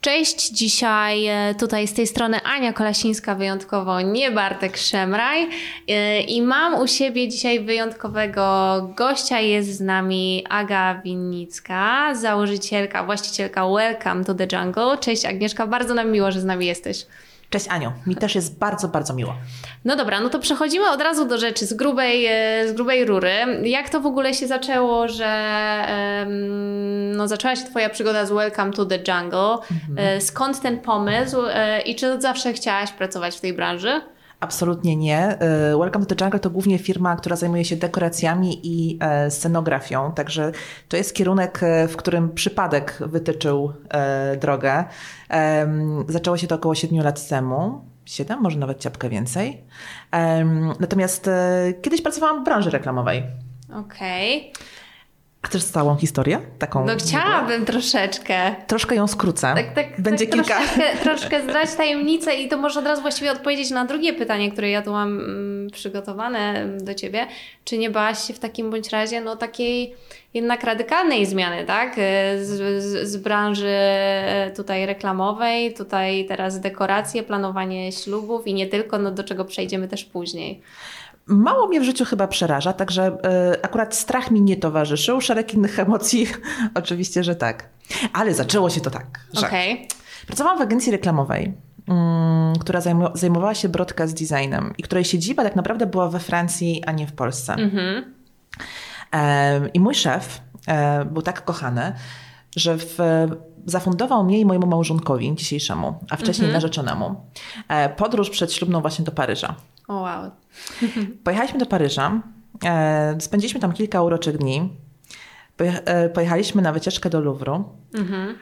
Cześć, dzisiaj e, tutaj z tej strony Ania Kolasińska wyjątkowo, nie Bartek Szemraj e, i mam u siebie dzisiaj wyjątkowego gościa, jest z nami Aga Winnicka, założycielka, właścicielka Welcome to the Jungle. Cześć Agnieszka, bardzo nam miło, że z nami jesteś. Cześć Aniu, mi też jest bardzo, bardzo miło. No dobra, no to przechodzimy od razu do rzeczy z grubej, e, z grubej rury. Jak to w ogóle się zaczęło, że no, zaczęła się Twoja przygoda z Welcome to the Jungle? E, Skąd ten pomysł e, i czy od zawsze chciałaś pracować w tej branży? Absolutnie nie. Y, Welcome to the Jungle to głównie firma, która zajmuje się dekoracjami i e, scenografią, także to jest kierunek, e, w którym przypadek wytyczył e, drogę. Zaczęło się to około 7 lat temu. 7, może nawet ciapkę więcej. Natomiast kiedyś pracowałam w branży reklamowej. Okej. Chcesz całą historię? Taką No chciałabym troszeczkę. Troszkę ją skrócę. Tak, tak, Będzie tak kilka. Troszeczkę, troszeczkę zdrać tajemnicę i to może od razu właściwie odpowiedzieć na drugie pytanie, które ja tu mam mm, przygotowane do Ciebie. Czy nie bałaś się w takim bądź razie no takiej jednak radykalnej zmiany, tak? Z, z, z branży e, tutaj reklamowej, tutaj teraz dekoracje, planowanie ślubów i nie tylko, no do czego przejdziemy też później. Mało mnie w życiu chyba przeraża, także y, akurat strach mi nie towarzyszył. Szereg innych emocji, oczywiście, że tak. Ale zaczęło się to tak, że Okej. pracowałam w agencji reklamowej, mm, która zajmowała się broadcast designem i której siedziba tak naprawdę była we Francji, a nie w Polsce. Mhm. Em, I mój szef e, był tak kochany, że w, zafundował mnie i mojemu małżonkowi dzisiejszemu, a wcześniej narzeczonemu, e, podróż przedślubną właśnie do Paryża. O wow. Pojechaliśmy do Paryża, e, spędziliśmy tam kilka uroczych dni. E, Pojechaliśmy na wycieczkę do Louvru Mhm.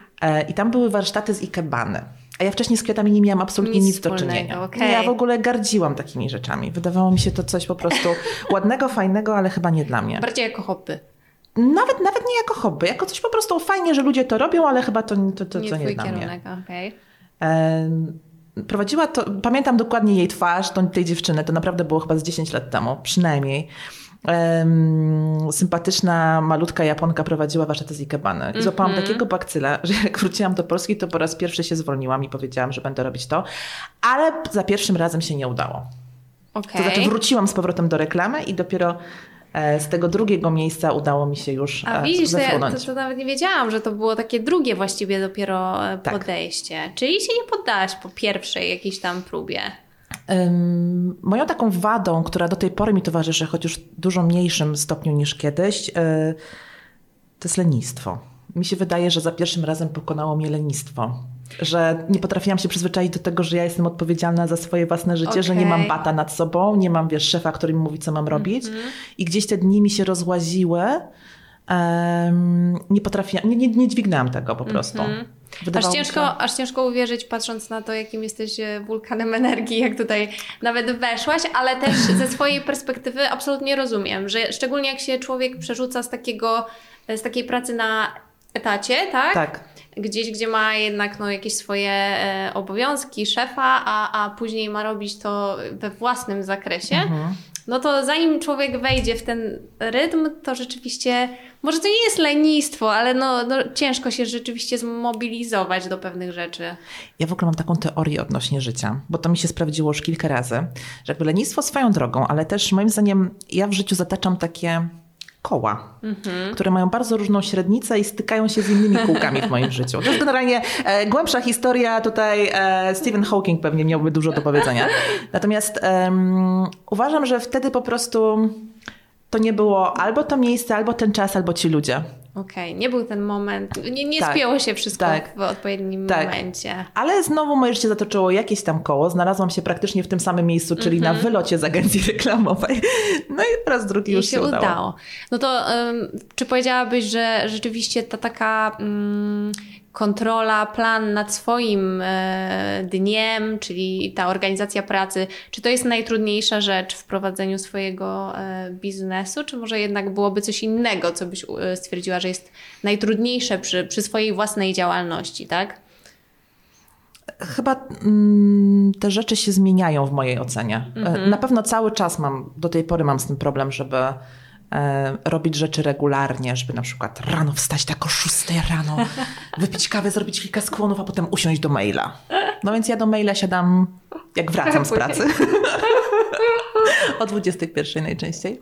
i tam były warsztaty z ikebany. A ja wcześniej z kwiatami nie miałam absolutnie Nic nic, do czynienia. okej. Ja w ogóle gardziłam takimi rzeczami. Wydawało mi się to coś po prostu ładnego, fajnego, ale chyba nie dla mnie. Bardziej jako hobby. Nawet, nawet nie jako hobby, jako coś po prostu fajnie, że ludzie to robią, ale chyba to, to, to, Nie to nie dla mnie. kierunek, okej. Em, Prowadziła to, pamiętam dokładnie jej twarz, tą, tej dziewczyny, to naprawdę było chyba z 10 lat temu, przynajmniej. Sympatyczna, malutka Japonka prowadziła warsztaty z ikebany. I złapałam Mhm. takiego bakcyla, że jak wróciłam do Polski, to po raz pierwszy się zwolniłam i powiedziałam, że będę robić to, ale za pierwszym razem się nie udało. Okej. To znaczy wróciłam z powrotem do reklamy i dopiero z tego drugiego miejsca udało mi się już A e, widzisz, to, ja, to, zefrunąć. to nawet nie wiedziałam, że to było takie drugie właściwie dopiero e, Tak. podejście. Czyli się nie poddałaś po pierwszej jakiejś tam próbie. Ym, Moją taką wadą, która do tej pory mi towarzyszy, choć już w dużo mniejszym stopniu niż kiedyś, yy, to jest lenistwo. Mi się wydaje, że za pierwszym razem pokonało mnie lenistwo. Że nie potrafiłam się przyzwyczaić do tego, że ja jestem odpowiedzialna za swoje własne życie, że nie mam bata nad sobą, nie mam wiesz, szefa, który mi mówi, co mam robić. I gdzieś te dni mi się rozłaziły. Em, nie potrafiłam, nie, nie, nie dźwignęłam tego po prostu. Aż Wydawało mi się- ciężko, aż ciężko uwierzyć, patrząc na to, jakim jesteś e, wulkanem energii, jak tutaj nawet weszłaś, ale też ze swojej perspektywy absolutnie rozumiem, że szczególnie jak się człowiek przerzuca z takiego, z takiej pracy na etacie, tak? Tak. Gdzieś, gdzie ma jednak no, jakieś swoje e, obowiązki szefa, a, a później ma robić to we własnym zakresie. Mhm. No to zanim człowiek wejdzie w ten rytm, to rzeczywiście, może to nie jest lenistwo, ale no, no ciężko się rzeczywiście zmobilizować do pewnych rzeczy. Ja w ogóle mam taką teorię odnośnie życia, bo to mi się sprawdziło już kilka razy, że jakby lenistwo swoją drogą, ale też moim zdaniem ja w życiu zataczam takie koła, które mają bardzo różną średnicę i stykają się z innymi kółkami w moim życiu. To jest generalnie e, głębsza historia, tutaj e, Stephen Hawking pewnie miałby dużo do powiedzenia. Natomiast em, uważam, że wtedy po prostu to nie było albo to miejsce, albo ten czas, albo ci ludzie. Okej, nie był ten moment, nie, nie Tak, spięło się wszystko tak, w odpowiednim tak. momencie. Ale znowu moje życie zatoczyło jakieś tam koło. Znalazłam się praktycznie w tym samym miejscu, czyli na wylocie z agencji reklamowej. No i po raz drugi I już się się udało. udało. No to ym, czy powiedziałabyś, że rzeczywiście ta taka ym, kontrola, plan nad swoim e, dniem, czyli ta organizacja pracy, czy to jest najtrudniejsza rzecz w prowadzeniu swojego e, biznesu, czy może jednak byłoby coś innego, co byś e, stwierdziła, że jest najtrudniejsze przy, przy swojej własnej działalności, tak? Chyba mm, te rzeczy się zmieniają w mojej ocenie. E, Na pewno cały czas mam, do tej pory mam z tym problem, żeby robić rzeczy regularnie, żeby na przykład rano wstać tak o 6 rano, wypić kawę, zrobić kilka skłonów, a potem usiąść do maila. No więc ja do maila siadam, jak wracam z pracy. o 21 najczęściej.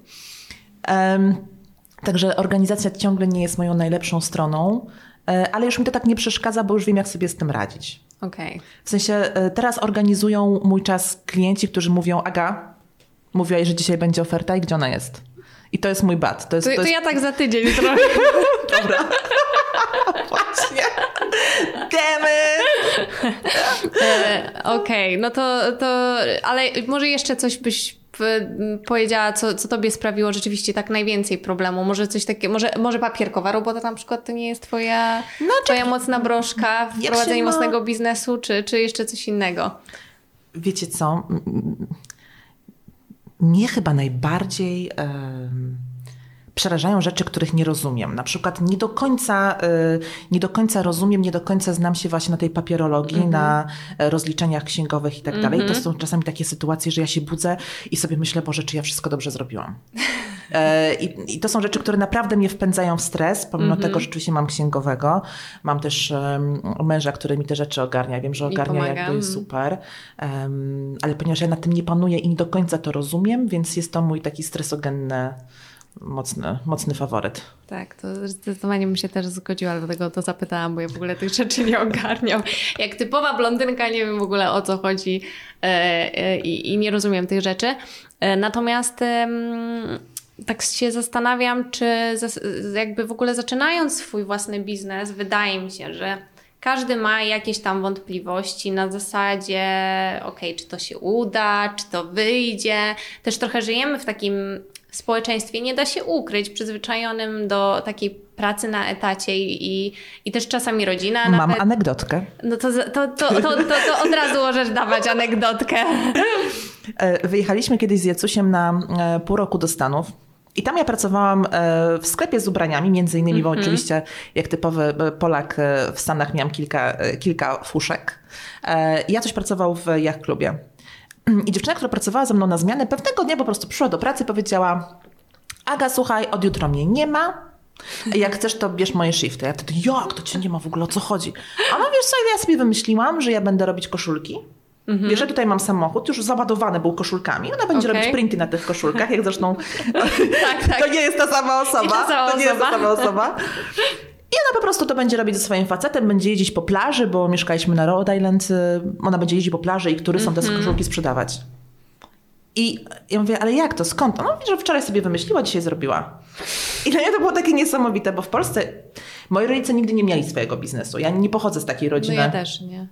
Także organizacja ciągle nie jest moją najlepszą stroną, e, ale już mi to tak nie przeszkadza, bo już wiem, jak sobie z tym radzić. Okej. W sensie e, teraz organizują mój czas klienci, którzy mówią, Aga, mówiłaś, że dzisiaj będzie oferta i gdzie ona jest? I to jest mój bat. To, jest, To, to, to jest... ja tak za tydzień trochę. Dobra. Właśnie. Damn it! E, Okej, no to, to, ale może jeszcze coś byś powiedziała, co, co tobie sprawiło rzeczywiście tak najwięcej problemu? Może coś takiego, może, może papierkowa robota na przykład to nie jest twoja, twoja mocna broszka w prowadzeniu ma- mocnego biznesu, czy, czy jeszcze coś innego? Wiecie co? Mnie chyba najbardziej przerażają rzeczy, których nie rozumiem. Na przykład nie do końca, y, nie do końca rozumiem, nie do końca znam się właśnie na tej papierologii, na e, rozliczeniach księgowych i tak dalej. To są czasami takie sytuacje, że ja się budzę i sobie myślę, Boże, czy ja wszystko dobrze zrobiłam. E, I, I to są rzeczy, które naprawdę mnie wpędzają w stres, pomimo tego, że rzeczywiście mam księgowego. Mam też em, męża, który mi te rzeczy ogarnia. Wiem, że ogarnia jakby super. Em, ale ponieważ ja nad tym nie panuję i nie do końca to rozumiem, więc jest to mój taki stresogenny, mocny, mocny faworyt. Tak, to zdecydowanie bym się też zgodziła, dlatego to zapytałam, bo ja w ogóle tych rzeczy nie ogarniam. Jak typowa blondynka nie wiem w ogóle o co chodzi e, e, i, i nie rozumiem tych rzeczy. E, natomiast tak się zastanawiam, czy jakby w ogóle zaczynając swój własny biznes, wydaje mi się, że każdy ma jakieś tam wątpliwości na zasadzie, okej, czy to się uda, czy to wyjdzie. Też trochę żyjemy w takim społeczeństwie, nie da się ukryć, przyzwyczajonym do takiej pracy na etacie i, i, i też czasami rodzina Mam nawet. anegdotkę. No to, to, to, to, to, to od razu możesz dawać anegdotkę. E, Wyjechaliśmy kiedyś z Jacusiem na e, pół roku do Stanów. I tam ja pracowałam e, w sklepie z ubraniami, między innymi, bo oczywiście jak typowy e, Polak e, w Stanach miałam kilka, kilka fuszek. Ja coś pracował w Yacht Klubie. I dziewczyna, która pracowała ze mną na zmianę, pewnego dnia po prostu przyszła do pracy i powiedziała Aga, słuchaj, od jutra mnie nie ma. Jak chcesz, to bierz moje shifty. Ja wtedy, jak to cię nie ma w ogóle, o co chodzi? A no wiesz co, ja sobie wymyśliłam, że ja będę robić koszulki. Wiesz, że tutaj mam samochód, już załadowany był koszulkami. Ona będzie Okej. robić printy na tych koszulkach, jak zresztą Tak, tak. to nie jest ta sama osoba. Ta sama to nie jest ta osoba. sama osoba. I ona po prostu to będzie robić ze swoim facetem, będzie jeździć po plaży, bo mieszkaliśmy na Rhode Island. y, Ona będzie jeździć po plaży i który są te Mhm. koszulki sprzedawać. I ja mówię, ale jak to? Skąd? Ona mówi, że wczoraj sobie wymyśliła, dzisiaj zrobiła. I dla mnie to było takie niesamowite, bo w Polsce moi rodzice nigdy nie mieli swojego biznesu. Ja nie pochodzę z takiej No rodziny ja też, nie?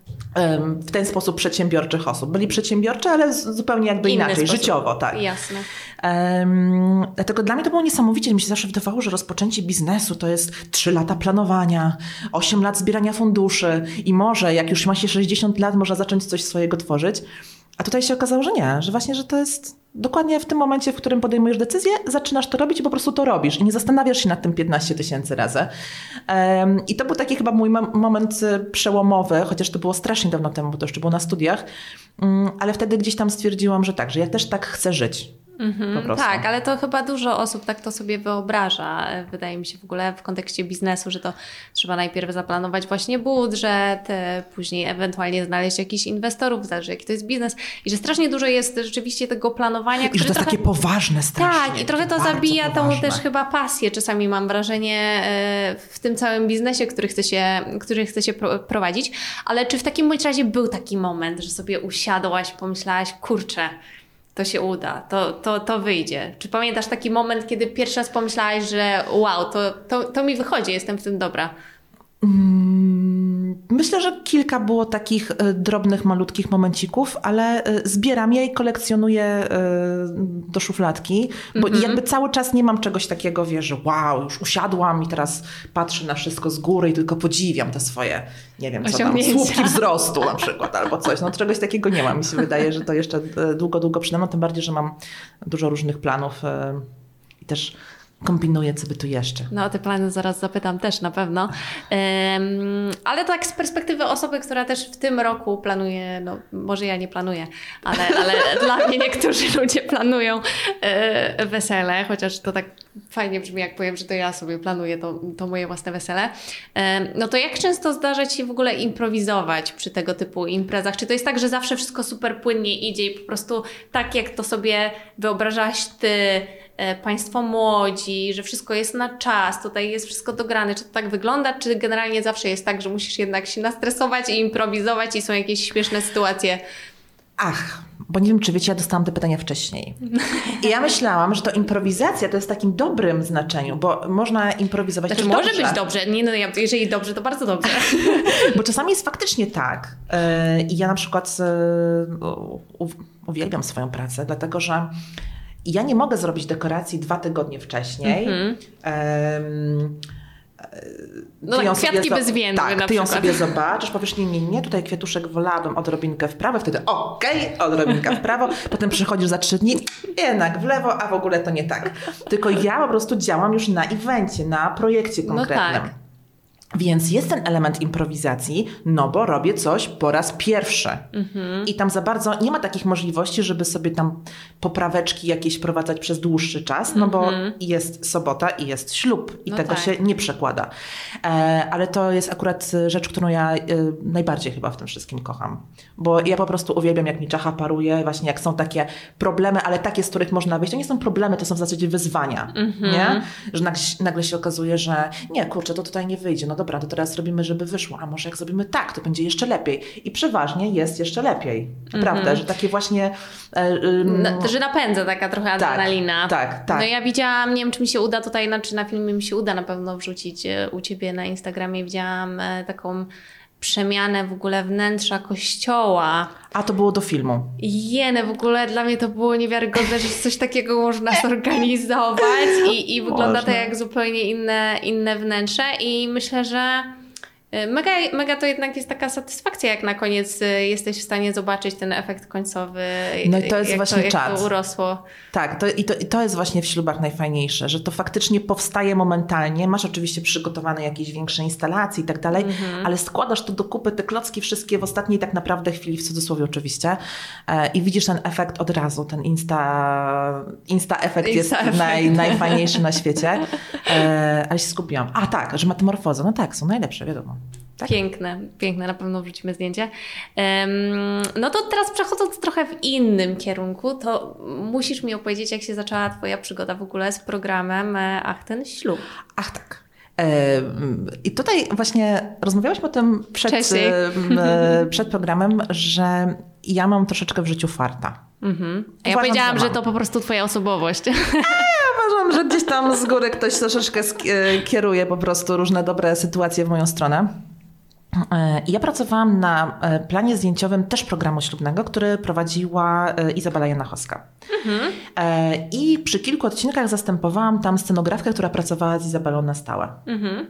w ten sposób przedsiębiorczych osób. Byli przedsiębiorczy, ale zupełnie jakby Inny inaczej, sposób. życiowo, tak. Jasne. Em, dlatego dla mnie to było niesamowicie. Mi się zawsze wydawało, że rozpoczęcie biznesu to jest 3 lata planowania, 8 lat zbierania funduszy i może, jak już ma się 60 lat, można zacząć coś swojego tworzyć. A tutaj się okazało, że nie, że właśnie, że to jest dokładnie w tym momencie, w którym podejmujesz decyzję, zaczynasz to robić i po prostu to robisz i nie zastanawiasz się nad tym 15 tysięcy razy. Em, I to był taki chyba mój mom- moment y, przełomowy, chociaż to było strasznie dawno temu, bo to jeszcze było na studiach, Mm, ale wtedy gdzieś tam stwierdziłam, że tak, że ja też tak chcę żyć. Prostu. Tak, ale to chyba dużo osób tak to sobie wyobraża. e, Wydaje mi się w ogóle w kontekście biznesu, że to trzeba najpierw zaplanować właśnie budżet, e, później ewentualnie znaleźć jakichś inwestorów, zależy jaki to jest biznes i że strasznie dużo jest rzeczywiście tego planowania, I że to jest trochę... takie poważne strasznie. Tak, i trochę to zabija tą też chyba pasję. Czasami mam wrażenie e, w tym całym biznesie, który chce się, który chce się pro, prowadzić. Ale czy w takim bądź razie był taki moment, że sobie usiadłaś, pomyślałaś, kurczę, to się uda, to, to, to wyjdzie? Czy pamiętasz taki moment, kiedy pierwszy raz pomyślałaś, że wow, to, to, to mi wychodzi, jestem w tym dobra? Mm, Myślę, że kilka było takich e, drobnych, malutkich momencików, ale e, zbieram je i kolekcjonuję e, do szufladki, bo Mhm. jakby cały czas nie mam czegoś takiego, wiesz, że wow, już usiadłam i teraz patrzę na wszystko z góry i tylko podziwiam te swoje, nie wiem, co tam, słupki wzrostu na przykład albo coś. No czegoś takiego nie mam. Mi się wydaje, że to jeszcze długo, długo przede mną, tym bardziej, że mam dużo różnych planów i też kombinuję, co by tu jeszcze. No o te plany zaraz zapytam też na pewno. Ale tak z perspektywy osoby, która też w tym roku planuje, no może ja nie planuję, ale, ale dla mnie niektórzy ludzie planują e, wesele, chociaż to tak fajnie brzmi, jak powiem, że to ja sobie planuję to, to moje własne wesele. No to jak często zdarza Ci w ogóle improwizować przy tego typu imprezach? Czy to jest tak, że zawsze wszystko super płynnie idzie i po prostu tak, jak to sobie wyobrażałaś Ty, państwo młodzi, że wszystko jest na czas, tutaj jest wszystko dograne. Czy to tak wygląda, czy generalnie zawsze jest tak, że musisz jednak się nastresować i improwizować i są jakieś śmieszne sytuacje? Ach, bo nie wiem, czy wiecie, ja dostałam te pytania wcześniej. I ja myślałam, że to improwizacja to jest w takim dobrym znaczeniu, bo można improwizować znaczy, może dobrze. być dobrze. Nie, no, jeżeli dobrze, to bardzo dobrze. bo czasami jest faktycznie tak. E, I ja na przykład uwielbiam swoją pracę, dlatego że i ja nie mogę zrobić dekoracji dwa tygodnie wcześniej. Mm -hmm. um, no tak, kwiatki bez tak, na ty ją sobie zobaczysz, powiesz, nie, nie, nie, tutaj kwiatuszek wolałabym odrobinkę w prawo, wtedy okej, okay, odrobinkę w prawo, potem przychodzisz za trzy dni, jednak w lewo, a w ogóle to nie tak. Tylko ja po prostu działam już na evencie, na projekcie konkretnym. No tak. Więc jest ten element improwizacji, no bo robię coś po raz pierwszy. Mhm. I tam za bardzo nie ma takich możliwości, żeby sobie tam popraweczki jakieś wprowadzać przez dłuższy czas, no bo mhm. jest sobota i jest ślub i no tego tak. się nie przekłada. E, ale to jest akurat rzecz, którą ja e, najbardziej chyba w tym wszystkim kocham. Bo ja po prostu uwielbiam, jak mi czacha paruje, właśnie jak są takie problemy, ale takie, z których można wyjść. To nie są problemy, to są w zasadzie wyzwania, mhm. nie? Że nagle, nagle się okazuje, że nie, kurczę, to tutaj nie wyjdzie. No dobra, to teraz robimy, żeby wyszło, a może jak zrobimy tak, to będzie jeszcze lepiej. I przeważnie jest jeszcze lepiej. Prawda, mm -hmm. że takie właśnie... E, no, że napędza taka trochę tak, adrenalina. Tak, tak, tak. No ja widziałam, nie wiem czy mi się uda tutaj, znaczy na filmie mi się uda na pewno wrzucić e, u Ciebie na Instagramie, widziałam e, taką przemianę w ogóle wnętrza kościoła. A to było do filmu. Jene, w ogóle dla mnie to było niewiarygodne, że coś takiego można zorganizować i, i wygląda to jak zupełnie inne, inne wnętrze i myślę, że mega, mega to jednak jest taka satysfakcja, jak na koniec y, jesteś w stanie zobaczyć ten efekt końcowy. No i to jest właśnie to, czas. Jak to urosło. Tak, to, i, to, i to jest właśnie w ślubach najfajniejsze, że to faktycznie powstaje momentalnie. Masz oczywiście przygotowane jakieś większe instalacje i tak dalej, mhm. ale składasz to do kupy, te klocki wszystkie w ostatniej tak naprawdę chwili, w cudzysłowie oczywiście, e, i widzisz ten efekt od razu. Ten insta, insta efekt insta jest Naj, najfajniejszy na świecie. E, ale się skupiłam. A tak, że metamorfoza, no tak, są najlepsze, wiadomo. Tak? Piękne, piękne, na pewno wrzucimy zdjęcie. No to teraz przechodząc trochę w innym kierunku, to musisz mi opowiedzieć, jak się zaczęła Twoja przygoda w ogóle z programem e, Ach, ten ślub. Ach, tak. I tutaj właśnie rozmawiałyśmy o tym przed, e, przed programem, że ja mam troszeczkę w życiu farta. Mhm. A ja powiedziałam, że, że to po prostu twoja osobowość. A ja uważam, że gdzieś tam z góry ktoś troszeczkę e, kieruje po prostu różne dobre sytuacje w moją stronę. E, ja pracowałam na e, planie zdjęciowym też programu ślubnego, który prowadziła e, Izabela Janachowska. Mhm. I przy kilku odcinkach zastępowałam tam scenografkę, która pracowała z Izabelą na stałe. Mhm.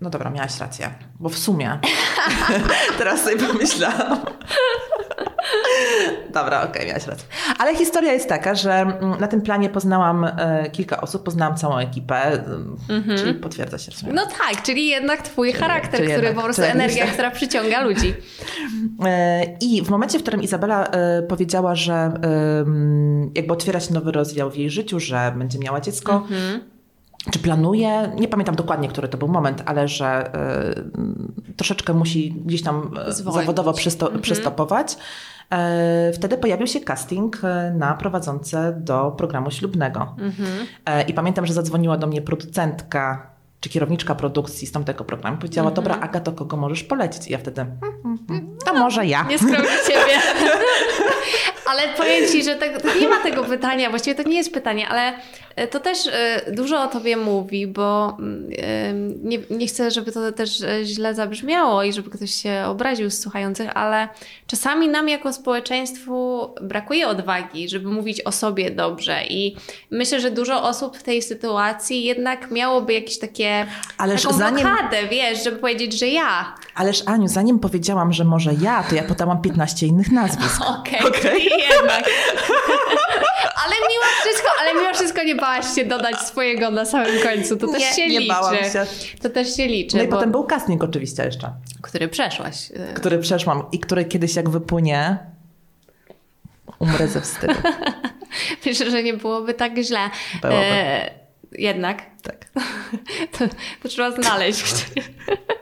No dobra, miałaś rację, bo w sumie teraz sobie pomyślałam. Dobra, okej, okay, miałaś rację. Ale historia jest taka, że mm, na tym planie poznałam e, kilka osób, poznałam całą ekipę, mm-hmm. czyli potwierdza się w sumie. No tak, czyli jednak twój czyli, charakter, czyli który jednak, po prostu energia, która przyciąga ludzi. E, I w momencie, w którym Izabela e, powiedziała, że jakby otwiera się nowy rozdział w jej życiu, że będzie miała dziecko, mm-hmm czy planuje, nie pamiętam dokładnie, który to był moment, ale że y, troszeczkę musi gdzieś tam Zwolnić. zawodowo przysto- mhm. przystopować. E, wtedy pojawił się casting e, na prowadzące do programu ślubnego. Mhm. E, I pamiętam, że zadzwoniła do mnie producentka czy kierowniczka produkcji z tamtego programu. Powiedziała, mhm. dobra Aga, to kogo możesz polecić? I ja wtedy, hmm, hmm, hmm, to może ja. Nie skromnie ciebie. ale powiem Ci, że to nie ma tego pytania, właściwie to nie jest pytanie, ale to też e, dużo o tobie mówi, bo mm, nie, nie chcę, żeby to też e, źle zabrzmiało i żeby ktoś się obraził z słuchających, ale czasami nam jako społeczeństwu brakuje odwagi, żeby mówić o sobie dobrze i myślę, że dużo osób w tej sytuacji jednak miałoby jakieś takie Ależ taką zanim... blokadę, wiesz, żeby powiedzieć, że ja. Ależ Aniu, zanim powiedziałam, że może ja, to ja podałam 15 innych nazwisk. Okej, okay, okay. jednak. Ale mimo wszystko, ale mimo wszystko nie bałaś się dodać swojego na samym końcu. To też Nie, się nie liczy. bałam się. To też się liczy. No i bo... potem był casting oczywiście jeszcze, Który przeszłaś. y, który przeszłam i który kiedyś jak wypłynie, umrę ze wstydu. Myślę, że nie byłoby tak źle. Byłoby. E, jednak. Tak. To, to trzeba znaleźć.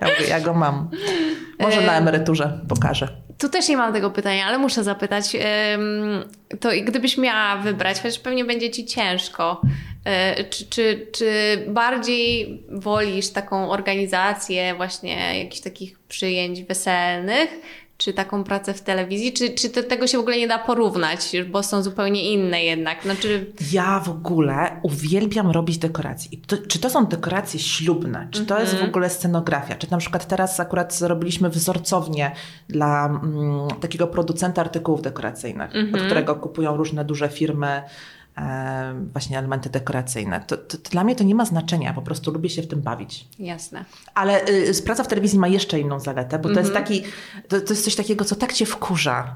Ja, ja go mam. Może na emeryturze pokażę. Tu też nie mam tego pytania, ale muszę zapytać. To gdybyś miała wybrać, chociaż pewnie będzie ci ciężko, y, czy, czy, czy bardziej wolisz taką organizację właśnie jakichś takich przyjęć weselnych, czy taką pracę w telewizji, czy, czy to, tego się w ogóle nie da porównać, bo są zupełnie inne jednak. Znaczy, Ja w ogóle uwielbiam robić dekoracje. To, czy to są dekoracje ślubne? Czy to jest w ogóle scenografia? Czy na przykład teraz akurat zrobiliśmy wzorcownię dla mm, takiego producenta artykułów dekoracyjnych, od którego kupują różne duże firmy właśnie elementy dekoracyjne. To, to, to dla mnie to nie ma znaczenia, po prostu lubię się w tym bawić. jasne. Ale y, praca w telewizji ma jeszcze inną zaletę, bo to jest taki, to, to jest coś takiego, co tak cię wkurza.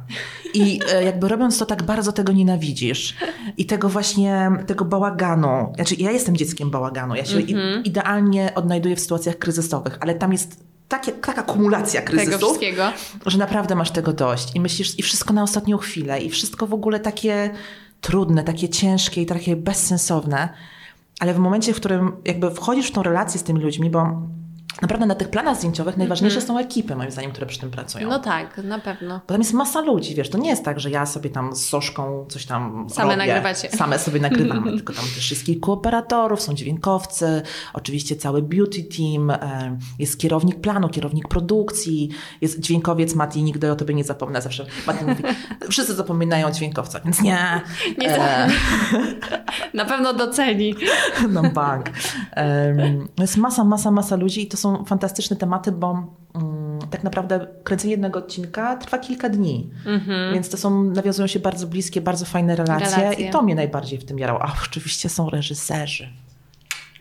I y, jakby robiąc to tak bardzo tego nienawidzisz. I tego właśnie, tego bałaganu. Znaczy ja jestem dzieckiem bałaganu. Ja się i, idealnie odnajduję w sytuacjach kryzysowych, ale tam jest takie, taka kumulacja Tego kryzysów, że naprawdę masz tego dość. I myślisz, i wszystko na ostatnią chwilę. I wszystko w ogóle takie trudne, takie ciężkie i takie bezsensowne. Ale w momencie, w którym jakby wchodzisz w tą relację z tymi ludźmi, bo naprawdę na tych planach zdjęciowych najważniejsze są ekipy, moim zdaniem, które przy tym pracują. No tak, na pewno. Bo tam jest masa ludzi, wiesz, to nie jest tak, że ja sobie tam z Soszką coś tam Same robię. nagrywacie. Same sobie nagrywamy, tylko tam też jest kilku operatorów, są dźwiękowcy, oczywiście cały beauty team, e, jest kierownik planu, kierownik produkcji, jest dźwiękowiec Mati, nigdy o tobie nie zapomnę, zawsze Mati mówi, wszyscy zapominają o dźwiękowca, więc nie. Nie E, Na pewno doceni. na bank. Jest masa, masa, masa ludzi i to są fantastyczne tematy, bo mm, tak naprawdę kręcenie jednego odcinka trwa kilka dni. Więc to są, nawiązują się bardzo bliskie, bardzo fajne relacje, Relacje. i to mnie najbardziej w tym jarało. A oczywiście są reżyserzy.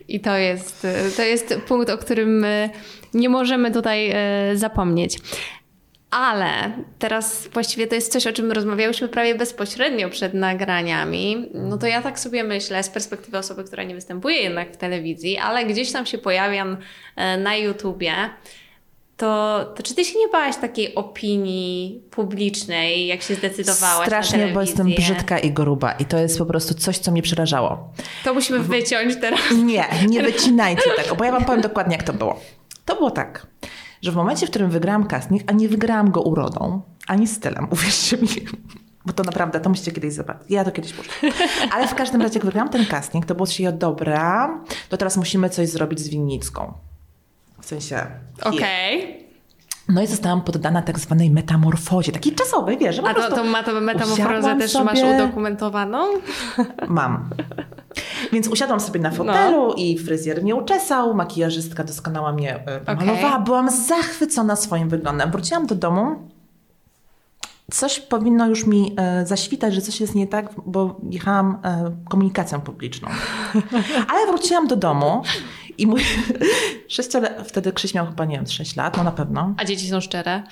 I to jest, to jest punkt, o którym y, nie możemy tutaj y, zapomnieć. Ale teraz właściwie to jest coś, o czym rozmawiałyśmy prawie bezpośrednio przed nagraniami. No to ja tak sobie myślę, z perspektywy osoby, która nie występuje jednak w telewizji, ale gdzieś tam się pojawiam e, na YouTubie. To, to czy ty się nie bałaś takiej opinii publicznej, jak się zdecydowałaś Strasznie, na bo jestem brzydka i gruba i to jest po prostu coś, co mnie przerażało. To musimy wyciąć teraz. Nie, nie wycinajcie tego, bo ja wam powiem dokładnie, jak to było. To było tak, że w momencie, w którym wygrałam casting, a nie wygrałam go urodą, ani stylem, uwierzcie mi, bo to naprawdę, to musicie kiedyś zobaczyć. Ja to kiedyś puszczę. Ale w każdym razie, jak wygrałam ten casting, to było się dobra, to teraz musimy coś zrobić z Winnicką. W sensie... Okej. No i zostałam poddana tak zwanej metamorfozie, takiej czasowej, wiesz, A to, ma to metamorfozę też masz sobie- udokumentowaną? Mam. Więc usiadłam sobie na fotelu i fryzjer mnie uczesał, makijażystka doskonała mnie e, pomalowała. Byłam zachwycona swoim wyglądem. Wróciłam do domu. Coś powinno już mi e, zaświtać, że coś jest nie tak, bo jechałam e, komunikacją publiczną. Ale wróciłam do domu i mój sześciole... Wtedy Krzyś miał chyba, nie wiem, 6 lat, no na pewno. A dzieci są szczere?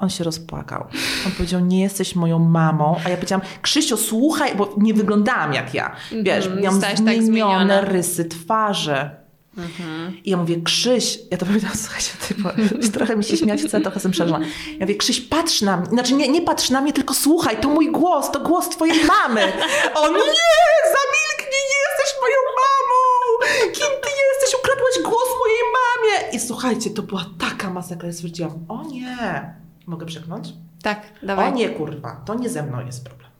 On się rozpłakał. On powiedział, nie jesteś moją mamą. A ja powiedziałam, Krzysiu, słuchaj, bo nie wyglądałam jak ja. Wiesz, Mhm, miałam zostałaś tak zmienione. Mhm. rysy twarzy. I ja mówię, Krzyś, ja to powiedziałam, słuchajcie, ty, trochę mi się śmiać chce, trochę jestem przerażona. Ja mówię, Krzyś, patrz na mnie, znaczy nie, nie patrz na mnie, tylko słuchaj, to mój głos, to głos twojej mamy. On, nie, zamilknij, nie jesteś moją mamą. Kim ty jesteś? Ukradłeś głos mojej mamie. I słuchajcie, to była taka masakra, ja stwierdziłam, o nie. Mogę przeknąć? Tak, dawaj. O nie, kurwa, to nie ze mną jest problem.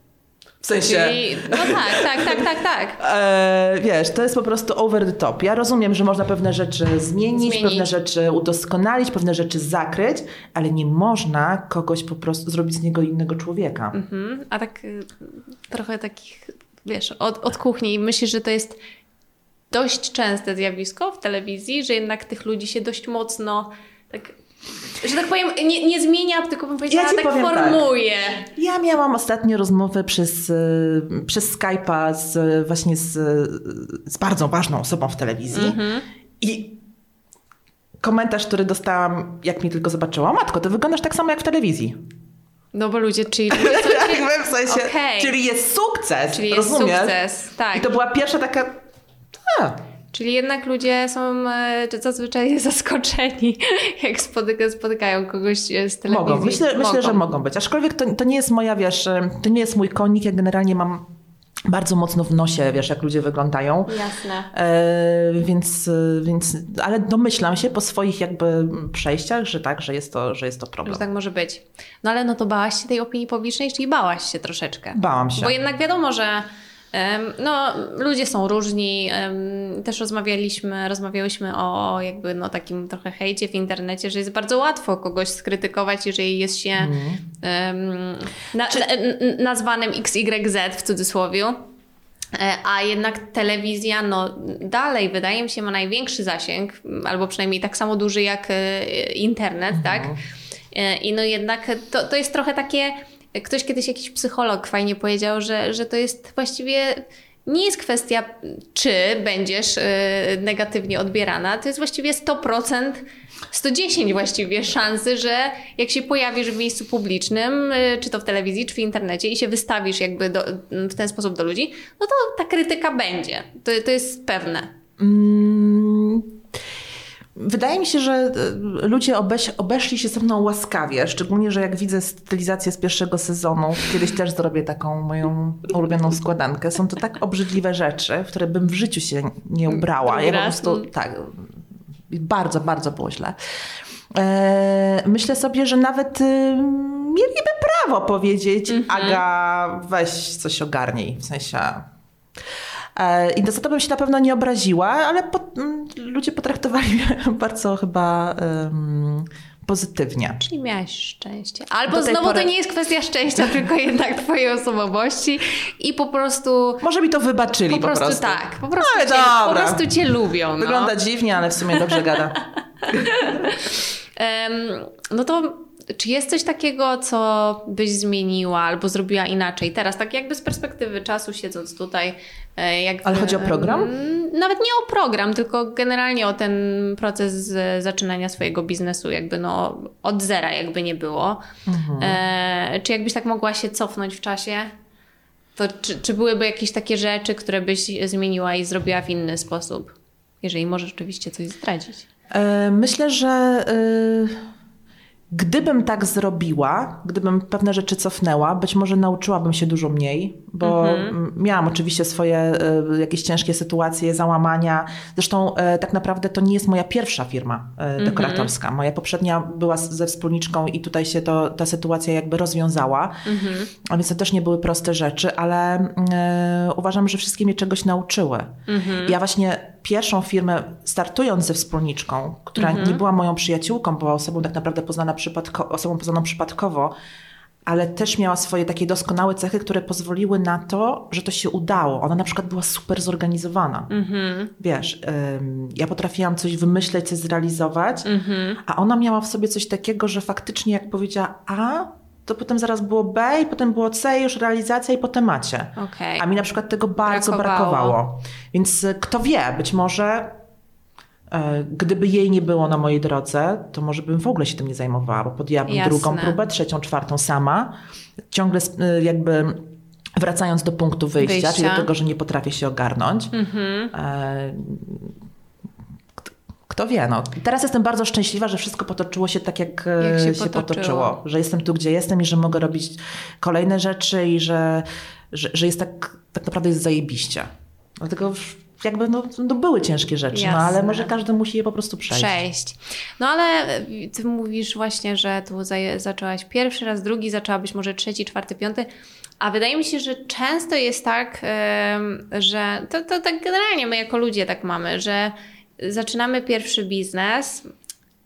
W sensie... Czyli, no tak, tak, tak, tak, tak. E, wiesz, to jest po prostu over the top. Ja rozumiem, że można pewne rzeczy zmienić, Zmienić. pewne rzeczy udoskonalić, pewne rzeczy zakryć, ale nie można kogoś po prostu zrobić z niego innego człowieka. Mhm. A tak y, trochę takich, wiesz, od, od kuchni. Myślisz, że to jest dość częste zjawisko w telewizji, że jednak tych ludzi się dość mocno tak, że tak powiem, nie, nie zmienia, tylko bym powiedziała, Ja tak powiem tak. formuje. Ja miałam ostatnio rozmowę przez, y, przez Skype'a z, właśnie z, z bardzo ważną osobą w telewizji Mhm. i komentarz, który dostałam, jak mnie tylko zobaczyła, matko, to wyglądasz tak samo jak w telewizji. No bo ludzie, czyli... Jakby w sensie, Okej. czyli jest sukces, Czyli jest rozumiesz? sukces, tak. I to była pierwsza taka... A, Czyli jednak ludzie są e, zazwyczaj zaskoczeni, jak spotyka, spotykają kogoś e, z telewizji. mogą. Myślę, myślę, że mogą być. Aczkolwiek to, to nie jest moja, wiesz, e, to nie jest mój konik. Ja generalnie mam bardzo mocno w nosie, wiesz, jak ludzie wyglądają. Jasne. E, więc, więc, ale domyślam się po swoich jakby przejściach, że tak, że jest to, że jest to problem. Że tak może być. No ale no to bałaś się tej opinii publicznej, czyli bałaś się troszeczkę. Bałam się. Bo jednak wiadomo, że no, ludzie są różni. Też rozmawialiśmy, rozmawiałyśmy o jakby no, takim trochę hejcie w internecie, że jest bardzo łatwo kogoś skrytykować, jeżeli jest się em, na, n- nazwanym XYZ w cudzysłowie. E, A jednak telewizja, no dalej wydaje mi się ma największy zasięg, albo przynajmniej tak samo duży jak e, internet, tak? E, I no jednak to, to jest trochę takie, ktoś kiedyś jakiś psycholog fajnie powiedział, że, że to jest właściwie nie jest kwestia, czy będziesz e, negatywnie odbierana, to jest właściwie 100%, 110 właściwie szansy, że jak się pojawisz w miejscu publicznym, e, czy to w telewizji, czy w internecie i się wystawisz jakby do, w ten sposób do ludzi, no to ta krytyka będzie. To, to jest pewne. Mm, Wydaje mi się, że e, ludzie obeś, obeszli się ze mną łaskawie, szczególnie, że jak widzę stylizację z pierwszego sezonu, kiedyś też zrobię taką moją ulubioną składankę, są to tak obrzydliwe rzeczy, w które bym w życiu się nie ubrała. Ja po prostu, tak, bardzo, bardzo było źle. E, myślę sobie, że nawet y, mieliby prawo powiedzieć, Aga, weź coś ogarnij, w sensie... E, I za to bym się na pewno nie obraziła, ale po, m, ludzie potraktowali mnie bardzo chyba em, pozytywnie. Czyli miałaś szczęście. Albo znowu pory- to nie jest kwestia szczęścia, tylko jednak twojej osobowości i po prostu... Może mi to wybaczyli Po po, prostu, tak, po prostu, Ale cię, po dobra. prostu cię lubią. No. Wygląda dziwnie, ale w sumie dobrze gada. Em, no to czy jest coś takiego, co byś zmieniła albo zrobiła inaczej teraz, tak jakby z perspektywy czasu siedząc tutaj? e, Jak Ale chodzi o program? em, Nawet nie o program, tylko generalnie o ten proces zaczynania swojego biznesu, jakby no od zera jakby nie było. Mhm. E, czy jakbyś tak mogła się cofnąć w czasie? To czy, czy byłyby jakieś takie rzeczy, które byś zmieniła i zrobiła w inny sposób? Jeżeli możesz oczywiście coś zdradzić. E, Myślę, że e, gdybym tak zrobiła, gdybym pewne rzeczy cofnęła, być może nauczyłabym się dużo mniej, bo m, miałam oczywiście swoje e, jakieś ciężkie sytuacje, załamania. Zresztą e, tak naprawdę to nie jest moja pierwsza firma e, dekoratorska. Moja poprzednia była ze wspólniczką i tutaj się to, ta sytuacja jakby rozwiązała. A więc to też nie były proste rzeczy, ale uważam, że wszystkie mnie czegoś nauczyły. Ja właśnie pierwszą firmę, startując ze wspólniczką, która nie była moją przyjaciółką, była osobą tak naprawdę poznana przypadko, osobą poznaną przypadkowo, ale też miała swoje takie doskonałe cechy, które pozwoliły na to, że to się udało. Ona na przykład była super zorganizowana. Wiesz, ym, ja potrafiłam coś wymyśleć, coś zrealizować, a ona miała w sobie coś takiego, że faktycznie jak powiedziała A, to potem zaraz było B i potem było C, już realizacja i potem macie. Okej. A mi na przykład tego bardzo Brakowało. brakowało. Więc y, kto wie, być może e, gdyby jej nie było na mojej drodze, to może bym w ogóle się tym nie zajmowała, bo podjęłabym Jasne. drugą próbę, trzecią, czwartą sama. Ciągle y, jakby wracając do punktu wyjścia, Wyjścia. czyli do tego, że nie potrafię się ogarnąć. Mhm. E, Kto wie, no. Teraz jestem bardzo szczęśliwa, że wszystko potoczyło się tak, jak, e, Jak się się, potoczyło. potoczyło. Że jestem tu, gdzie jestem i że mogę robić kolejne rzeczy i że, że, że jest tak, tak naprawdę jest zajebiście. Dlatego jakby no, no były ciężkie rzeczy, no ale może każdy musi je po prostu przejść. Przejść. No ale ty mówisz właśnie, że tu zaczęłaś pierwszy raz, drugi, zaczęłabyś może trzeci, czwarty, piąty. A wydaje mi się, że często jest tak, że to, to tak generalnie my jako ludzie tak mamy, że zaczynamy pierwszy biznes,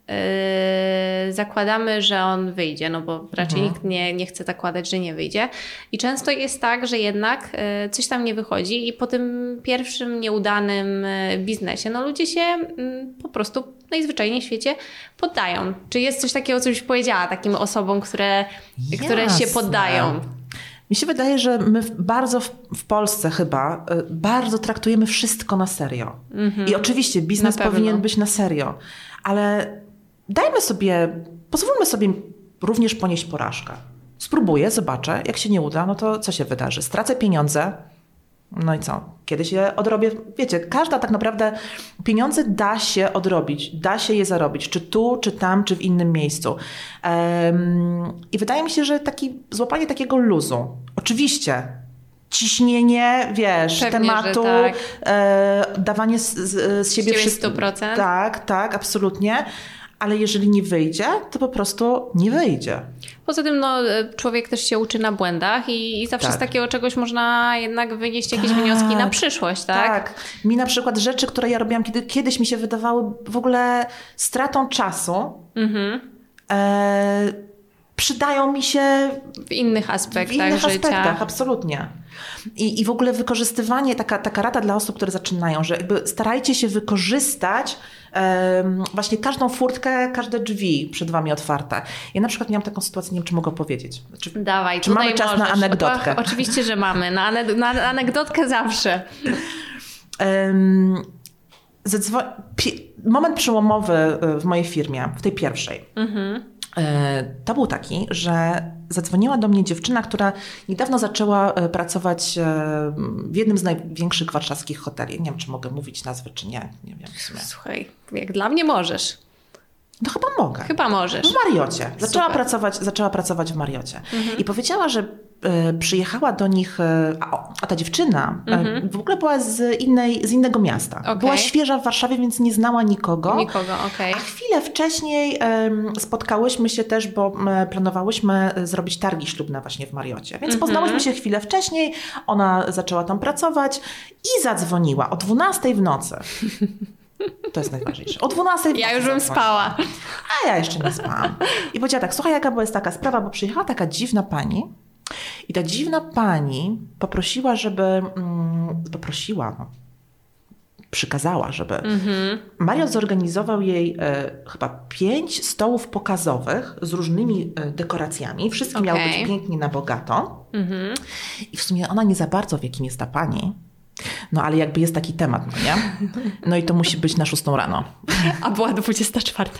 yy, zakładamy, że on wyjdzie, no bo raczej nikt nie, nie chce zakładać, że nie wyjdzie. I często jest tak, że jednak yy, coś tam nie wychodzi i po tym pierwszym nieudanym yy, biznesie, no ludzie się mm, po prostu najzwyczajniej w świecie poddają. Czy jest coś takiego, co byś powiedziała takim osobom, które, które się poddają? Mi się wydaje, że my bardzo w, w Polsce chyba y, bardzo traktujemy wszystko na serio. I oczywiście biznes powinien być na serio, ale dajmy sobie, pozwólmy sobie również ponieść porażkę. spróbuję, zobaczę, jak się nie uda, no to co się wydarzy? Stracę pieniądze, no i co? Kiedyś je odrobię. Wiecie, każda tak naprawdę pieniądze da się odrobić, da się je zarobić, czy tu, czy tam, czy w innym miejscu. Um, I wydaje mi się, że taki, złapanie takiego luzu. Oczywiście ciśnienie, wiesz, Pewnie, tematu, tak. e, dawanie z, z, z siebie wszystko. 100%. Tak, tak, absolutnie. Ale jeżeli nie wyjdzie, to po prostu nie wyjdzie. Poza tym no, człowiek też się uczy na błędach i, i zawsze Tak. z takiego czegoś można jednak wynieść jakieś wnioski na przyszłość, tak? Tak. Mi na przykład rzeczy, które ja robiłam kiedy, kiedyś mi się wydawały w ogóle stratą czasu, Mhm. e, przydają mi się W innych aspektach w innych życia. aspektach, absolutnie. I, I w ogóle wykorzystywanie, taka, taka rada dla osób, które zaczynają, że jakby starajcie się wykorzystać em, właśnie każdą furtkę, każde drzwi przed wami otwarte. Ja na przykład miałam taką sytuację, nie wiem, czy mogę powiedzieć. Znaczy, Dawaj, Czy mamy czas na możesz. anegdotkę? O, oczywiście, że mamy. Na, ane- na anegdotkę zawsze. pi- moment przełomowy e, w mojej firmie, w tej pierwszej, e, to był taki, że zadzwoniła do mnie dziewczyna, która niedawno zaczęła e, pracować e, w jednym z największych warszawskich hoteli. Nie wiem, czy mogę mówić nazwy, czy nie. Nie wiem. Słuchaj, jak dla mnie możesz. No chyba mogę. Chyba możesz. W Mariocie. Zaczęła Super. pracować, zaczęła pracować w Mariocie. I powiedziała, że e, przyjechała do nich, e, a, ta dziewczyna e, w ogóle była z, innej, z innego miasta. Okej. Była świeża w Warszawie, więc nie znała nikogo. Nikogo, okej. A chwilę wcześniej spotkałyśmy się też, bo planowałyśmy e, zrobić targi ślubne właśnie w Mariocie. Więc poznałyśmy się chwilę wcześniej, ona zaczęła tam pracować i zadzwoniła o 12 w nocy. To jest najważniejsze. O 12 w Ja już bym spała. A ja jeszcze nie spałam. I powiedziała tak, słuchaj, jaka była jest taka sprawa, bo przyjechała taka dziwna pani i ta dziwna pani poprosiła, żeby, mm, poprosiła, no, przykazała, żeby Mhm. Mariot zorganizował jej e, chyba pięć stołów pokazowych z różnymi e, dekoracjami. Wszystkie miały Okej. być pięknie na bogato. Mhm. I w sumie ona nie za bardzo wie, kim jest ta pani. No ale jakby jest taki temat, no nie? No i to musi być na szóstą rano. A była 24.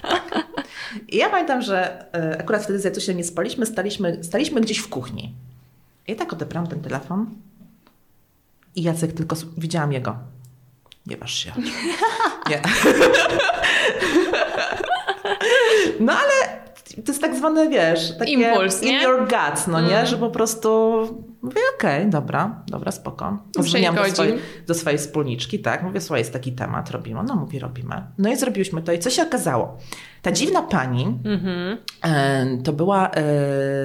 I ja pamiętam, że e, akurat wtedy z Jacusiem nie spaliśmy, staliśmy, staliśmy gdzieś w kuchni. I tak odebrałam ten telefon i Jacek tylko, widziałam jego. Nie waż się. Nie. No ale to jest tak zwany, wiesz, takie Impuls, in nie? your guts, no nie? Mm. Że po prostu mówię, okej, dobra, dobra, spoko. Dzwoniłam do swojej, do swojej wspólniczki, tak, mówię, słuchaj, jest taki temat, robimy. No mówi, robimy. No i zrobiliśmy to i co się okazało? Ta dziwna pani Mhm. e, to była e,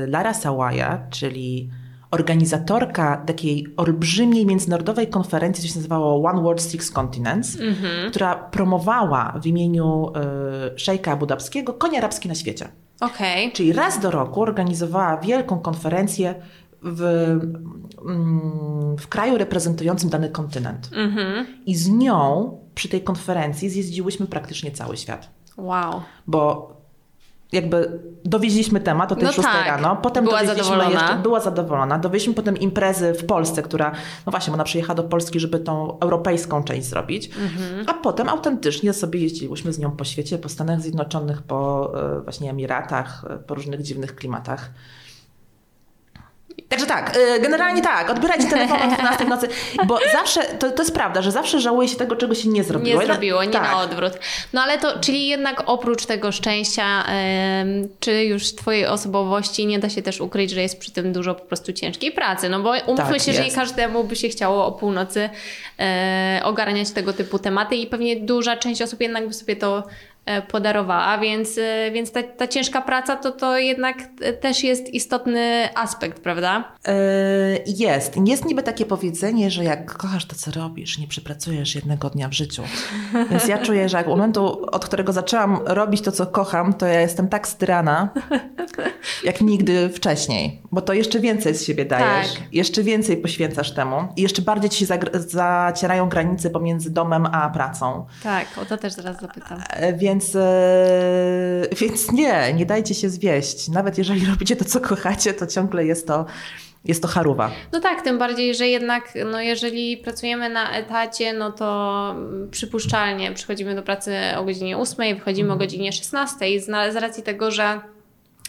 Lara Sawaja, czyli organizatorka takiej olbrzymiej międzynarodowej konferencji, co się nazywało One World Six Continents, Mhm. która promowała w imieniu e, szejka abudabskiego koń arabski na świecie. Okej. Czyli raz do roku organizowała wielką konferencję w, mm, w kraju reprezentującym dany kontynent. Mhm. I z nią przy tej konferencji zjeździłyśmy praktycznie cały świat. Wow. Bo jakby dowieźliśmy temat o tej No 6 tak. rano, potem Była zadowolona. jeszcze, była zadowolona, dowieźliśmy potem imprezy w Polsce, która, no właśnie, ona przyjechała do Polski, żeby tą europejską część zrobić, Mhm. a potem autentycznie sobie jeździłyśmy z nią po świecie, po Stanach Zjednoczonych, po e, właśnie Emiratach, e, po różnych dziwnych klimatach. Także tak, e, generalnie tak, odbierajcie telefon o 12 w nocy, bo zawsze, to, to jest prawda, że zawsze żałuje się tego, czego się nie zrobiło. Nie zrobiło, nie tak. na odwrót. No ale to, czyli jednak oprócz tego szczęścia, czy już twojej osobowości, nie da się też ukryć, że jest przy tym dużo po prostu ciężkiej pracy. No bo umówmy Tak, się, że nie jest. każdemu by się chciało o północy e, ogarniać tego typu tematy i pewnie duża część osób jednak by sobie to podarowała, więc, e, więc ta, ta ciężka praca to, to jednak e, też jest istotny aspekt, prawda? Jest. Jest niby takie powiedzenie, że jak kochasz to, co robisz, nie przepracujesz jednego dnia w życiu. Więc ja czuję, że jak momentu, od którego zaczęłam robić to, co kocham, to ja jestem tak styrana, jak nigdy wcześniej. Bo to jeszcze więcej z siebie dajesz. Tak. Jeszcze więcej poświęcasz temu. I jeszcze bardziej ci się zacierają granice pomiędzy domem a pracą. Tak, o to też zaraz zapytam. E, Więc, e, więc nie, nie dajcie się zwieść. Nawet jeżeli robicie to, co kochacie, to ciągle jest to, jest to charuwa. No tak, tym bardziej, że jednak, no jeżeli pracujemy na etacie, no to mm, przypuszczalnie przychodzimy do pracy o godzinie 8, wychodzimy o godzinie 16 i z, z racji tego, że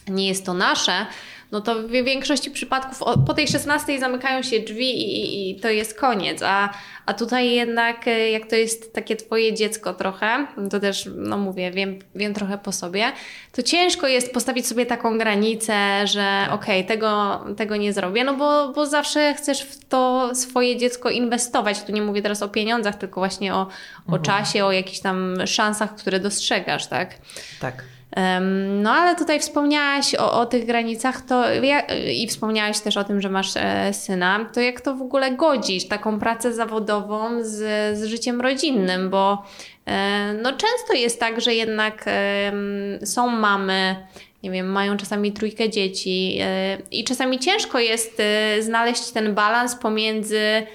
nie jest to nasze, no to w większości przypadków po tej 16 zamykają się drzwi i, i to jest koniec, a, a tutaj jednak e, jak to jest takie twoje dziecko trochę, to też, no mówię, wiem, wiem trochę po sobie, to ciężko jest postawić sobie taką granicę, że okej, okay, tego, tego nie zrobię, no bo, bo zawsze chcesz w to swoje dziecko inwestować. Tu nie mówię teraz o pieniądzach, tylko właśnie o, o mhm. czasie, o jakichś tam szansach, które dostrzegasz, tak? Tak. No ale tutaj wspomniałaś o, o tych granicach to i wspomniałaś też o tym, że masz e, syna. To jak to w ogóle godzisz taką pracę zawodową z, z życiem rodzinnym? Bo e, no, często jest tak, że jednak są mamy, nie wiem, mają czasami trójkę dzieci e, i czasami ciężko jest znaleźć ten balans pomiędzy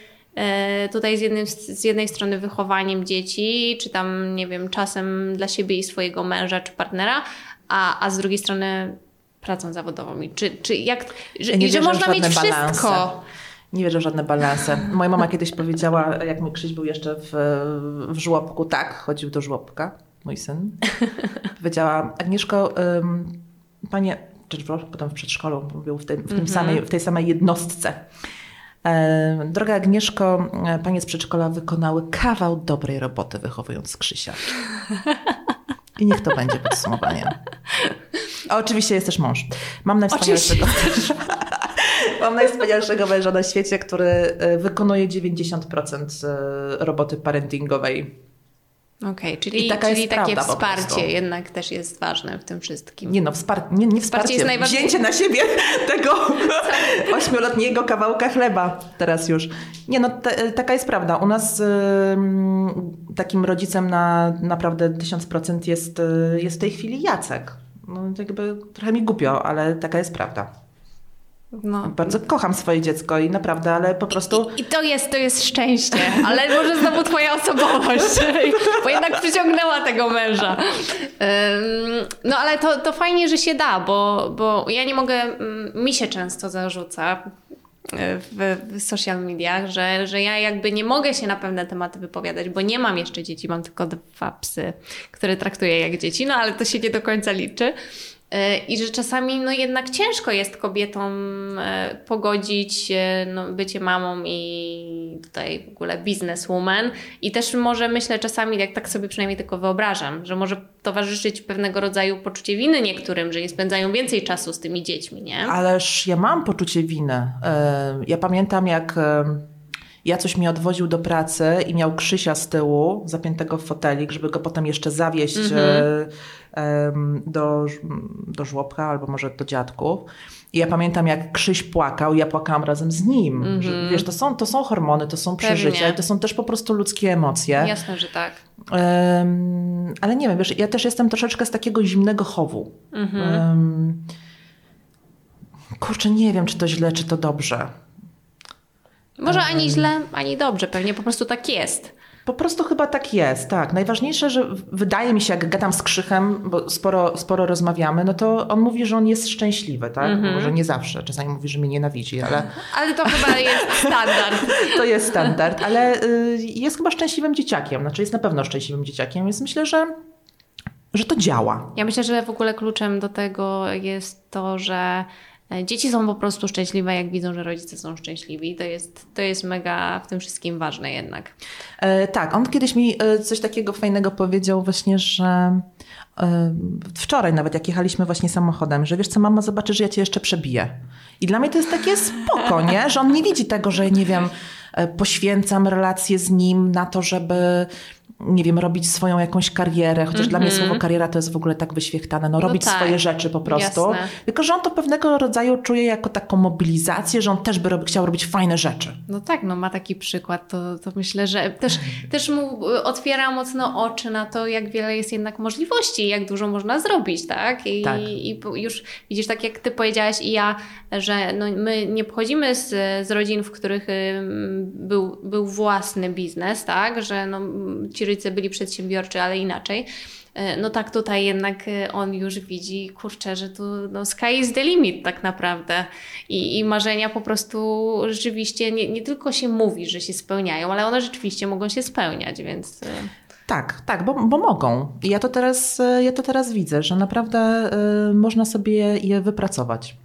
tutaj z, jednym, z jednej strony wychowaniem dzieci, czy tam, nie wiem, czasem dla siebie i swojego męża czy partnera, a, a z drugiej strony pracą zawodową. I czy, czy jak, że, nie że można mieć wszystko. Balanse. Nie wierzę w żadne balanse. Moja mama kiedyś powiedziała, jak mój Krzyś był jeszcze w, w żłobku, tak, chodził do żłobka, mój syn. Powiedziała, Agnieszko, um, panie, czy potem w przedszkolu, był w, w, mm -hmm. samej, w tej samej jednostce. E, droga Agnieszko, e, panie z przedszkola wykonały kawał dobrej roboty wychowując Krzysia. I niech to będzie podsumowanie. A oczywiście jest też mąż. Mam najwspanialszego, mam najwspanialszego męża na świecie, który e, wykonuje 90% roboty parentingowej Okej, okay, czyli, czyli takie wsparcie jednak też jest ważne w tym wszystkim. Nie no, wspar nie, nie wsparcie, wsparcie jest wzięcie na siebie tego ośmioletniego kawałka chleba teraz już. Nie no, taka jest prawda. U nas y, takim rodzicem na naprawdę tysiąc procent jest, y, jest w tej chwili Jacek. No jakby trochę mi głupio, ale taka jest prawda. No. Bardzo kocham swoje dziecko i naprawdę, ale po prostu. I, I, to, jest, to jest szczęście, ale może znowu twoja osobowość, bo jednak przyciągnęła tego męża. No ale to, to fajnie, że się da, bo, bo ja nie mogę, mm, mi się często zarzuca e, w, w social mediach, że, że ja jakby nie mogę się na pewne tematy wypowiadać, bo nie mam jeszcze dzieci, mam tylko dwa psy, które traktuję jak dzieci, no ale to się nie do końca liczy. E, I że czasami no jednak ciężko jest kobietom e, pogodzić no, bycie mamą i tutaj w ogóle bizneswoman. I też może myślę czasami, jak tak sobie przynajmniej tylko wyobrażam, że może towarzyszyć pewnego rodzaju poczucie winy niektórym, że nie spędzają więcej czasu z tymi dziećmi, nie? Ależ ja mam poczucie winy. E, ja pamiętam jak ja coś mi odwoził do pracy i miał Krzysia z tyłu, zapiętego w fotelik, żeby go potem jeszcze zawieźć mm -hmm. Do, do żłobka albo może do dziadków. I ja pamiętam, jak Krzyś płakał, ja płakałam razem z nim. Mm -hmm. że, mhm. wiesz, to są, to są hormony, to są przeżycia Pewnie. to są też po prostu ludzkie emocje. Jasne, że tak. Um, ale nie wiem, wiesz, ja też jestem troszeczkę z takiego zimnego chowu. Mm -hmm. um, kurczę, nie wiem, czy to źle, czy to dobrze. Może ani źle, ani dobrze, pewnie po prostu tak jest. Po prostu chyba tak jest, tak. Najważniejsze, że wydaje mi się, jak gadam z Krzychem, bo sporo, sporo rozmawiamy, no to on mówi, że on jest szczęśliwy, tak? Mm -hmm. Może nie zawsze, czasami mówi, że mnie nienawidzi, ale... ale to chyba jest standard. to jest standard, ale y, jest chyba szczęśliwym dzieciakiem, znaczy jest na pewno szczęśliwym dzieciakiem, więc myślę, że że to działa. Ja myślę, że w ogóle kluczem do tego jest to, że dzieci są po prostu szczęśliwe, jak widzą, że rodzice są szczęśliwi. To jest, to jest mega w tym wszystkim ważne jednak. E, tak, on kiedyś mi e, coś takiego fajnego powiedział właśnie, że e, wczoraj nawet jak jechaliśmy właśnie samochodem, że wiesz co, mama zobaczy, że ja cię jeszcze przebiję. I dla mnie to jest takie spoko, nie? Że on nie widzi tego, że nie wiem, e, poświęcam relacje z nim na to, żeby nie wiem, robić swoją jakąś karierę, chociaż mm -hmm. dla mnie mhm. słowo kariera to jest w ogóle tak wyświechtane, no, no robić tak. swoje rzeczy po prostu. Jasne. Tylko, że on to pewnego rodzaju czuje jako taką mobilizację, że on też by rob, chciał robić fajne rzeczy. No tak, no ma taki przykład, to, to myślę, że też, też mu otwiera mocno oczy na to, jak wiele jest jednak możliwości, jak dużo można zrobić, tak? I, tak. i już widzisz, tak jak ty powiedziałaś i ja, że no, my nie pochodzimy z, z rodzin, w których był, był własny biznes, tak? Że no, ci rodzice byli przedsiębiorczy, ale inaczej. E, no tak tutaj jednak e, on już widzi, kurczę, że tu no, sky is the limit tak naprawdę. I, i marzenia po prostu rzeczywiście nie, nie tylko się mówi, że się spełniają, ale one rzeczywiście mogą się spełniać, więc... E, tak, tak, bo, bo mogą. I ja to, teraz, ja to teraz widzę, że naprawdę y, można sobie je wypracować.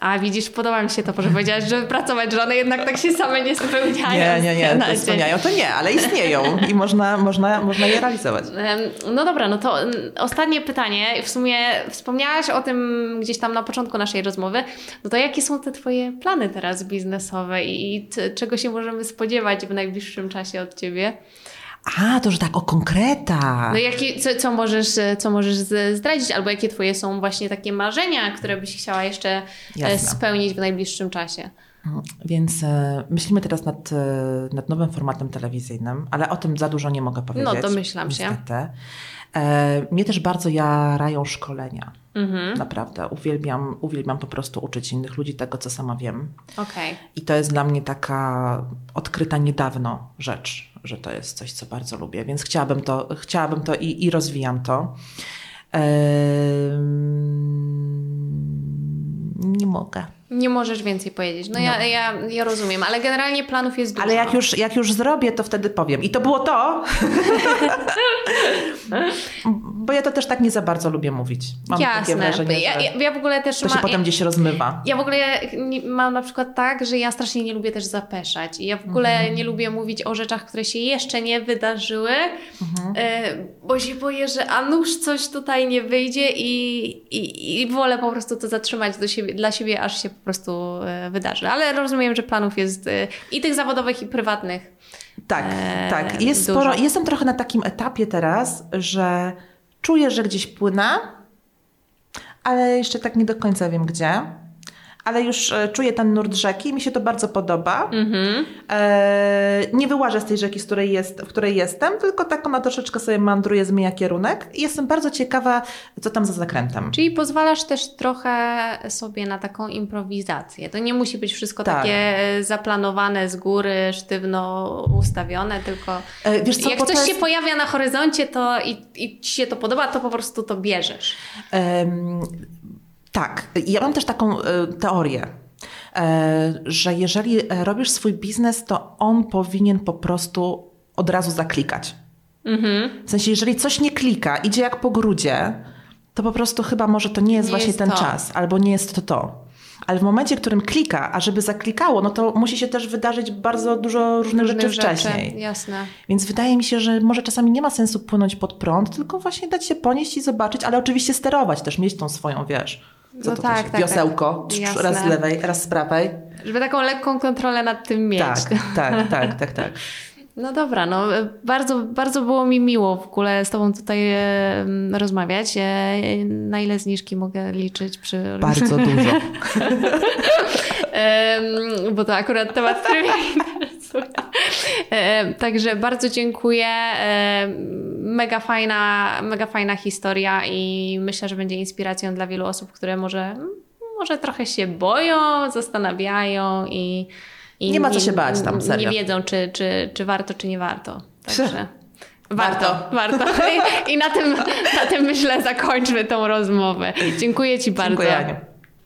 A widzisz, podoba mi się to, że powiedziałaś, żeby pracować, że one jednak tak się same nie spełniają. Nie, nie, nie, to spełniają to nie, ale istnieją i można, można, można je realizować. No dobra, no to ostatnie pytanie. W sumie wspomniałaś o tym gdzieś tam na początku naszej rozmowy. No to jakie są te Twoje plany teraz biznesowe i i czego się możemy spodziewać w najbliższym czasie od Ciebie? A, to że tak o konkretach. No jakie, co, co, możesz, e, co możesz zdradzić, albo jakie Twoje są właśnie takie marzenia, które byś chciała jeszcze e, Jasne. spełnić w najbliższym czasie? Więc e, myślimy teraz nad, e, nad nowym formatem telewizyjnym, ale o tym za dużo nie mogę powiedzieć. No, domyślam się. niestety. E, mnie też bardzo jarają szkolenia. Mhm. Naprawdę. Uwielbiam, uwielbiam po prostu uczyć innych ludzi tego, co sama wiem. Okej. I to jest dla mnie taka odkryta niedawno rzecz, że to jest coś, co bardzo lubię, więc chciałabym to, chciałabym to i, i rozwijam to. Nie mogę. Nie możesz więcej powiedzieć. No, Ja, ja, ja rozumiem, ale generalnie planów jest dużo. Ale jak już, jak już zrobię, to wtedy powiem. I to było to. Bo ja to też tak nie za bardzo lubię mówić. Mam takie Jasne. wrażenie, ja, ja, ja w ogóle też to się ma, potem gdzieś rozmywa. Ja w ogóle mam na przykład tak, że ja strasznie nie lubię też zapeszać. I ja w ogóle Mhm. nie lubię mówić o rzeczach, które się jeszcze nie wydarzyły, Mhm. e, bo się boję, że a nuż coś tutaj nie wyjdzie i, i, i wolę po prostu to zatrzymać do siebie, dla siebie, aż się prostu e, wydarzy. Ale rozumiem, że planów jest e, i tych zawodowych, i prywatnych. Tak, Eee, tak. Jest dużo. sporo, jestem trochę na takim etapie teraz, że czuję, że gdzieś płynę, ale jeszcze tak nie do końca wiem gdzie. Ale już e, czuję ten nurt rzeki, mi się to bardzo podoba. Mhm. E, nie wyłażę z tej rzeki, z której jest, w której jestem, tylko tak ona troszeczkę sobie mandruje, zmienia kierunek i jestem bardzo ciekawa, co tam za zakrętem. Czyli pozwalasz też trochę sobie na taką improwizację. To nie musi być wszystko Tak. takie zaplanowane z góry, sztywno ustawione, tylko E, wiesz co, jak coś jest- się pojawia na horyzoncie to i, i ci się to podoba, to po prostu to bierzesz. Tak, ja mam też taką e, teorię, e, że jeżeli robisz swój biznes, to on powinien po prostu od razu zaklikać. Mhm. W sensie, jeżeli coś nie klika, idzie jak po grudzie, to po prostu chyba może to nie jest Nie właśnie jest ten to. czas, albo nie jest to to. Ale w momencie, w którym klika, a żeby zaklikało, no to musi się też wydarzyć bardzo dużo różnych rzeczy wcześniej. Jasne. Więc wydaje mi się, że może czasami nie ma sensu płynąć pod prąd, tylko właśnie dać się ponieść i zobaczyć, ale oczywiście sterować też, mieć tą swoją, wiesz, co No to tak, też, tak, wiosełko, tak. Raz z lewej, raz z prawej. Żeby taką lekką kontrolę nad tym mieć. Tak, tak, tak, tak, tak. No dobra, no e, bardzo, bardzo było mi miło w ogóle z Tobą tutaj e, rozmawiać. E, na ile zniżki mogę liczyć przy... Bardzo dużo. Em, bo to akurat temat, który Także bardzo dziękuję. Em, Mega fajna, mega fajna historia i myślę, że będzie inspiracją dla wielu osób, które może, może trochę się boją, zastanawiają i, i Nie ma co się bać tam, serio. Nie wiedzą, czy, czy, czy warto, czy nie warto. Także Warto. warto, warto. I, I na tym, na tym myślę zakończmy tą rozmowę. Dziękuję Ci bardzo. Dziękuję.